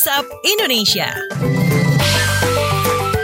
WhatsApp Indonesia.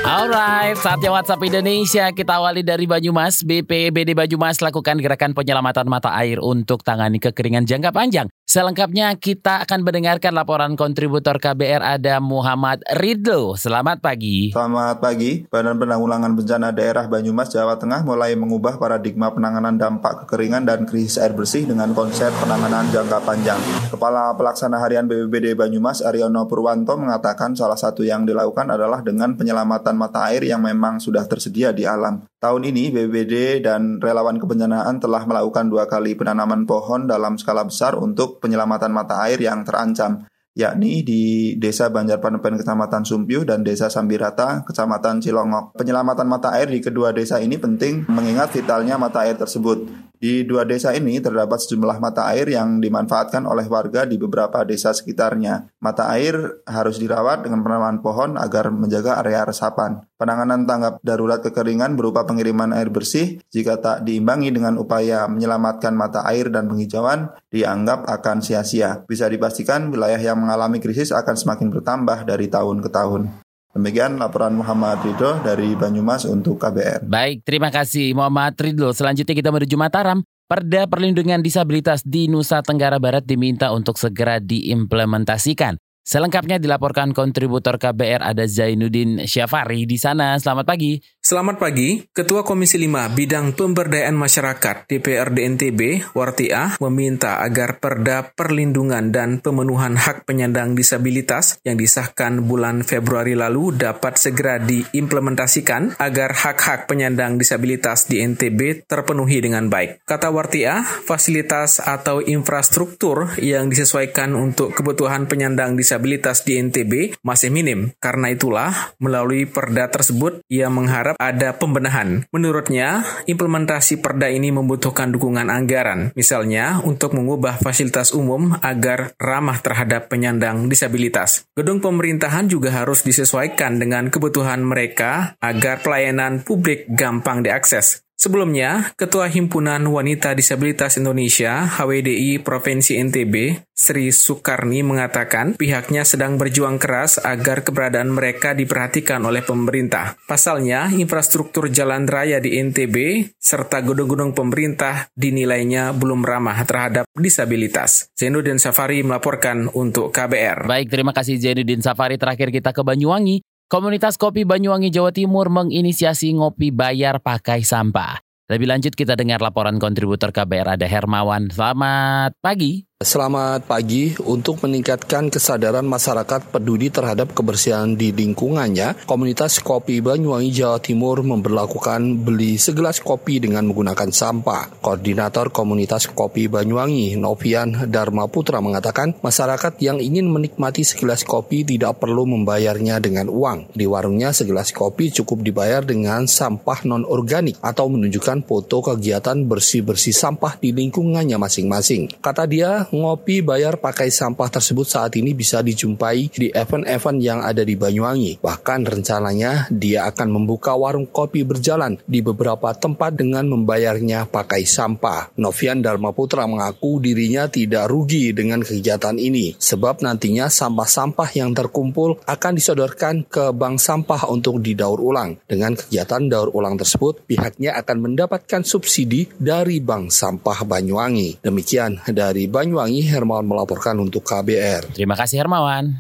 Alright, saatnya WhatsApp Indonesia. Kita awali dari Banyumas. BPBD Banyumas lakukan gerakan penyelamatan mata air untuk tangani kekeringan jangka panjang. Selengkapnya kita akan mendengarkan laporan kontributor KBR ada Muhammad Ridlo. Selamat pagi. Selamat pagi. Badan Penanggulangan Bencana Daerah Banyumas, Jawa Tengah mulai mengubah paradigma penanganan dampak kekeringan dan krisis air bersih dengan konsep penanganan jangka panjang. Kepala Pelaksana Harian BPBD Banyumas, Aryono Purwanto mengatakan salah satu yang dilakukan adalah dengan penyelamatan mata air yang memang sudah tersedia di alam. Tahun ini BPBD dan relawan kebencanaan telah melakukan dua kali penanaman pohon dalam skala besar untuk penyelamatan mata air yang terancam, yakni di Desa Banjarpanepen Kecamatan Sumpiuh dan Desa Sambirata Kecamatan Cilongok. Penyelamatan mata air di kedua desa ini penting mengingat vitalnya mata air tersebut. Di dua desa ini terdapat sejumlah mata air yang dimanfaatkan oleh warga di beberapa desa sekitarnya. Mata air harus dirawat dengan penanaman pohon agar menjaga area resapan. Penanganan tanggap darurat kekeringan berupa pengiriman air bersih jika tak diimbangi dengan upaya menyelamatkan mata air dan penghijauan dianggap akan sia-sia. Bisa dipastikan wilayah yang mengalami krisis akan semakin bertambah dari tahun ke tahun. Demikian laporan Muhammad Ridho dari Banyumas untuk KBR. Baik, terima kasih Muhammad Ridho. Selanjutnya kita menuju Mataram. Perda Perlindungan Disabilitas di Nusa Tenggara Barat diminta untuk segera diimplementasikan. Selengkapnya dilaporkan kontributor KBR ada Zainuddin Syafari di sana. Selamat pagi. Selamat pagi. Ketua Komisi 5 Bidang Pemberdayaan Masyarakat DPRD NTB, Wartiah, meminta agar Perda Perlindungan dan Pemenuhan Hak Penyandang Disabilitas yang disahkan bulan Februari lalu dapat segera diimplementasikan agar hak-hak penyandang disabilitas di NTB terpenuhi dengan baik. Kata Wartiah, fasilitas atau infrastruktur yang disesuaikan untuk kebutuhan penyandang disabilitas disabilitas di NTB masih minim. Karena itulah, melalui perda tersebut, ia mengharap ada pembenahan. Menurutnya, implementasi perda ini membutuhkan dukungan anggaran, misalnya untuk mengubah fasilitas umum agar ramah terhadap penyandang disabilitas. Gedung pemerintahan juga harus disesuaikan dengan kebutuhan mereka agar pelayanan publik gampang diakses. Sebelumnya, Ketua Himpunan Wanita Disabilitas Indonesia HWDI Provinsi NTB, Sri Sukarni mengatakan pihaknya sedang berjuang keras agar keberadaan mereka diperhatikan oleh pemerintah. Pasalnya, infrastruktur jalan raya di NTB serta gedung-gedung pemerintah dinilainya belum ramah terhadap disabilitas. Zainuddin Safari melaporkan untuk KBR. Baik, terima kasih Zainuddin Safari. Terakhir kita ke Banyuwangi. Komunitas Kopi Banyuwangi Jawa Timur menginisiasi ngopi bayar pakai sampah. Lebih lanjut kita dengar laporan kontributor KBR ada Hermawan. Selamat pagi. Selamat pagi. Untuk meningkatkan kesadaran masyarakat peduli terhadap kebersihan di lingkungannya, Komunitas Kopi Banyuwangi Jawa Timur memperlakukan beli segelas kopi dengan menggunakan sampah. Koordinator Komunitas Kopi Banyuwangi, Novian Dharma Putra mengatakan, masyarakat yang ingin menikmati segelas kopi tidak perlu membayarnya dengan uang. Di warungnya segelas kopi cukup dibayar dengan sampah non-organik atau menunjukkan foto kegiatan bersih-bersih sampah di lingkungannya masing-masing. Kata dia, ngopi bayar pakai sampah tersebut saat ini bisa dijumpai di event-event yang ada di Banyuwangi. Bahkan rencananya dia akan membuka warung kopi berjalan di beberapa tempat dengan membayarnya pakai sampah. Novian Dharma Putra mengaku dirinya tidak rugi dengan kegiatan ini sebab nantinya sampah-sampah yang terkumpul akan disodorkan ke bank sampah untuk didaur ulang. Dengan kegiatan daur ulang tersebut, pihaknya akan mendapatkan subsidi dari bank sampah Banyuwangi. Demikian dari Banyuwangi Banyuwangi, Hermawan melaporkan untuk KBR. Terima kasih Hermawan.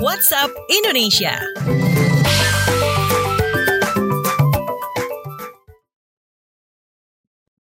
WhatsApp Indonesia.